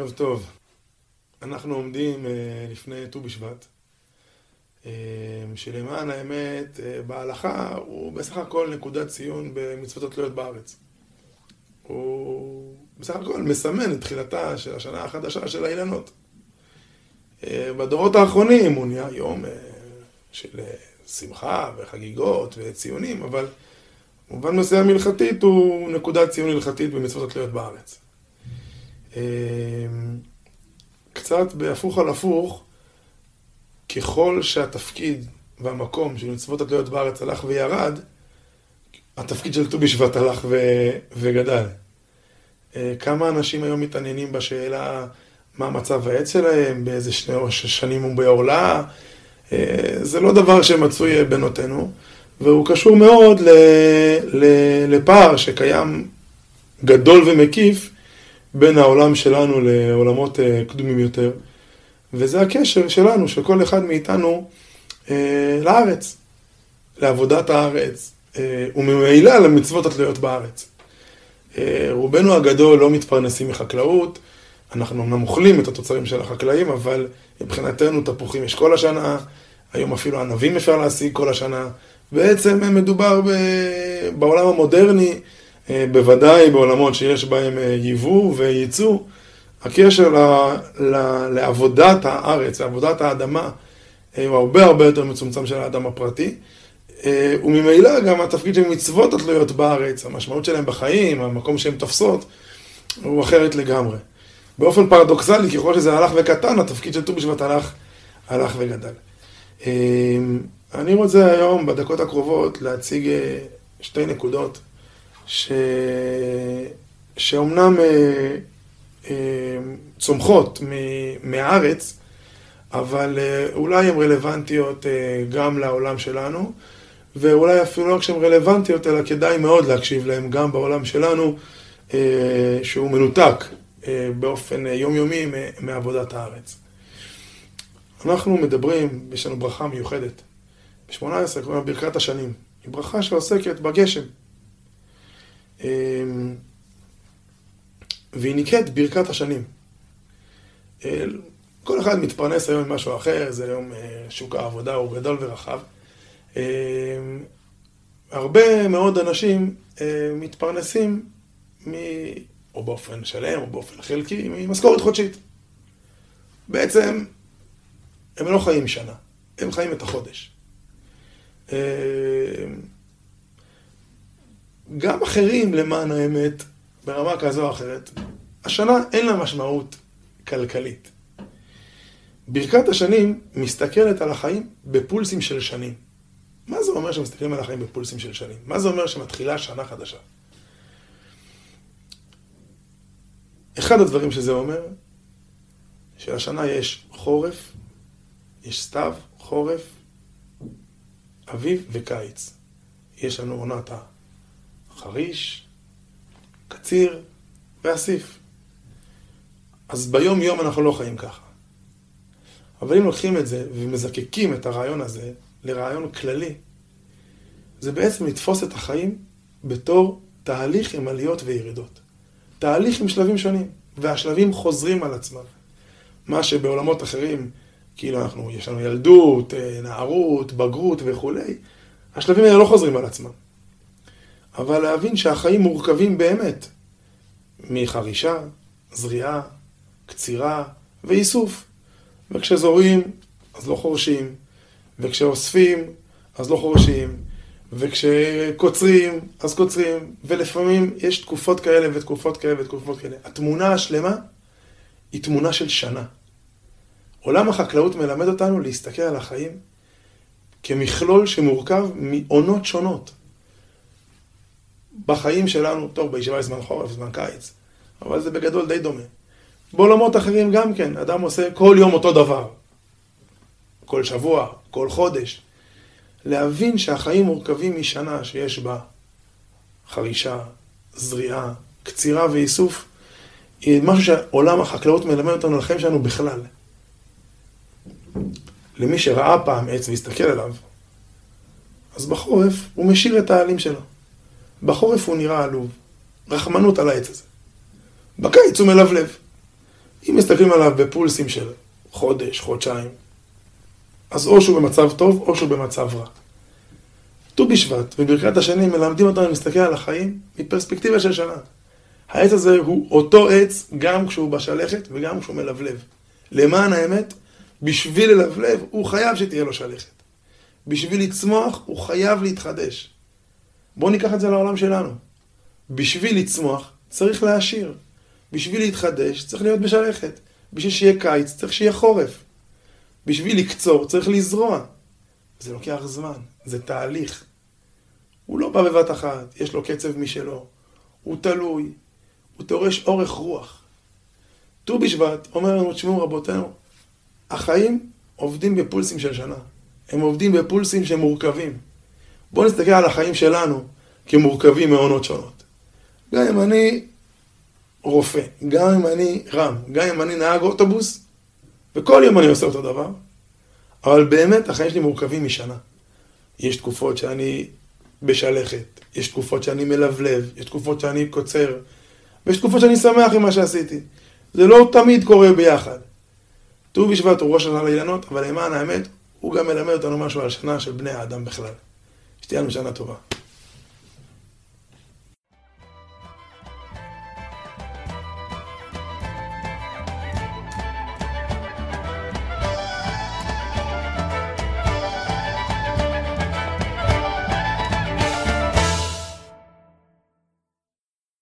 ערב טוב. אנחנו עומדים אה, לפני ט"ו בשבט, אה, שלמען האמת, אה, בהלכה הוא בסך הכל נקודת ציון במצוות התלויות בארץ. הוא בסך הכל מסמן את תחילתה של השנה החדשה של האילנות. בדורות האחרונים הוא נהיה יום של שמחה וחגיגות וציונים, אבל במובן מסוים הלכתית הוא נקודת ציון הלכתית במצוות התלויות בארץ. קצת בהפוך על הפוך, ככל שהתפקיד והמקום של מצוות התלויות בארץ הלך וירד, התפקיד של ט"ו בשבט הלך ו... וגדל. אה, כמה אנשים היום מתעניינים בשאלה מה מצב העץ שלהם, באיזה שני שנים הוא בעורלה, אה, זה לא דבר שמצוי בנותינו, והוא קשור מאוד ל... ל... לפער שקיים גדול ומקיף בין העולם שלנו לעולמות אה, קדומים יותר, וזה הקשר שלנו, של כל אחד מאיתנו אה, לארץ, לעבודת הארץ, אה, וממילא למצוות התלויות בארץ. רובנו הגדול לא מתפרנסים מחקלאות, אנחנו אמנם אוכלים את התוצרים של החקלאים, אבל מבחינתנו תפוחים יש כל השנה, היום אפילו ענבים אפשר להשיג כל השנה. בעצם מדובר ב... בעולם המודרני, אה, בוודאי בעולמות שיש בהם אה, יבוא וייצוא, הקשר ל, ל, לעבודת הארץ, לעבודת האדמה, אה, הוא הרבה הרבה יותר מצומצם של האדם הפרטי. וממילא גם התפקיד של מצוות התלויות בארץ, המשמעות שלהם בחיים, המקום שהן תופסות, הוא אחרת לגמרי. באופן פרדוקסלי, ככל שזה הלך וקטן, התפקיד של ט"ו בשבט הלך, הלך וגדל. אני רוצה היום, בדקות הקרובות, להציג שתי נקודות ש... שאומנם אה, אה, צומחות מ... מהארץ, אבל אה, אולי הן רלוונטיות אה, גם לעולם שלנו, ואולי אפילו לא רק שהן רלוונטיות, אלא כדאי מאוד להקשיב להן גם בעולם שלנו, אה, שהוא מנותק אה, באופן אה, יומיומי מעבודת הארץ. אנחנו מדברים, יש לנו ברכה מיוחדת. ב-18 קוראים ברכת השנים. היא ברכה שעוסקת בגשם. אמ, והיא נקראת ברכת השנים. כל אחד מתפרנס היום ממשהו אחר, זה היום אה, שוק העבודה הוא גדול ורחב. אמ, הרבה מאוד אנשים אה, מתפרנסים מ... או באופן שלם או באופן חלקי, ממשכורת חודשית. בעצם הם לא חיים שנה, הם חיים את החודש. גם אחרים, למען האמת, ברמה כזו או אחרת, השנה אין לה משמעות כלכלית. ברכת השנים מסתכלת על החיים בפולסים של שנים. מה זה אומר שמסתכלים על החיים בפולסים של שנים? מה זה אומר שמתחילה שנה חדשה? אחד הדברים שזה אומר, שלשנה יש חורף, יש סתיו, חורף, אביב וקיץ. יש לנו עונת חריש, קציר ואסיף. אז ביום יום אנחנו לא חיים ככה. אבל אם לוקחים את זה ומזקקים את הרעיון הזה לרעיון כללי, זה בעצם לתפוס את החיים בתור תהליך עם עליות וירידות. תהליך עם שלבים שונים, והשלבים חוזרים על עצמם. מה שבעולמות אחרים, כאילו אנחנו, יש לנו ילדות, אה, נערות, בגרות וכולי, השלבים האלה לא חוזרים על עצמם. אבל להבין שהחיים מורכבים באמת מחרישה, זריעה, קצירה ואיסוף. וכשזורים, אז לא חורשים, וכשאוספים, אז לא חורשים, וכשקוצרים, אז קוצרים, ולפעמים יש תקופות כאלה ותקופות כאלה ותקופות כאלה. התמונה השלמה היא תמונה של שנה. עולם החקלאות מלמד אותנו להסתכל על החיים כמכלול שמורכב מעונות שונות. בחיים שלנו, טוב, בישיבה יש זמן חורף, זמן קיץ, אבל זה בגדול די דומה. בעולמות אחרים גם כן, אדם עושה כל יום אותו דבר. כל שבוע, כל חודש. להבין שהחיים מורכבים משנה שיש בה חרישה, זריעה, קצירה ואיסוף, היא משהו שעולם החקלאות מלמד אותנו על החיים שלנו בכלל. למי שראה פעם עץ והסתכל עליו, אז בחורף הוא משאיר את העלים שלו. בחורף הוא נראה עלוב, רחמנות על העץ הזה. בקיץ הוא מלבלב. אם מסתכלים עליו בפולסים של חודש, חודשיים, אז או שהוא במצב טוב, או שהוא במצב רע. ט"ו בשבט וברכת השנים מלמדים אותנו להסתכל על החיים מפרספקטיבה של שנה. העץ הזה הוא אותו עץ גם כשהוא בשלכת וגם כשהוא מלבלב. למען האמת, בשביל ללבלב הוא חייב שתהיה לו שלכת. בשביל לצמוח הוא חייב להתחדש. בואו ניקח את זה לעולם שלנו. בשביל לצמוח צריך להעשיר. בשביל להתחדש צריך להיות בשלכת. בשביל שיהיה קיץ צריך שיהיה חורף. בשביל לקצור צריך לזרוע. זה לוקח זמן, זה תהליך. הוא לא בא בבת אחת, יש לו קצב משלו. הוא תלוי, הוא דורש אורך רוח. ט"ו בשבט אומר לנו, תשמעו רבותינו, החיים עובדים בפולסים של שנה. הם עובדים בפולסים שהם מורכבים. בואו נסתכל על החיים שלנו כמורכבים מעונות שונות. גם אם אני רופא, גם אם אני רם, גם אם אני נהג אוטובוס, וכל יום אני עושה אותו דבר, אבל באמת החיים שלי מורכבים משנה. יש תקופות שאני בשלכת, יש תקופות שאני מלבלב, יש תקופות שאני קוצר, ויש תקופות שאני שמח עם מה שעשיתי. זה לא תמיד קורה ביחד. ט"ו בשבט הוא ראש שנה לאילנות, אבל למען האמת, הוא גם מלמד אותנו משהו על שנה של בני האדם בכלל. שתהיה לנו שנה טובה.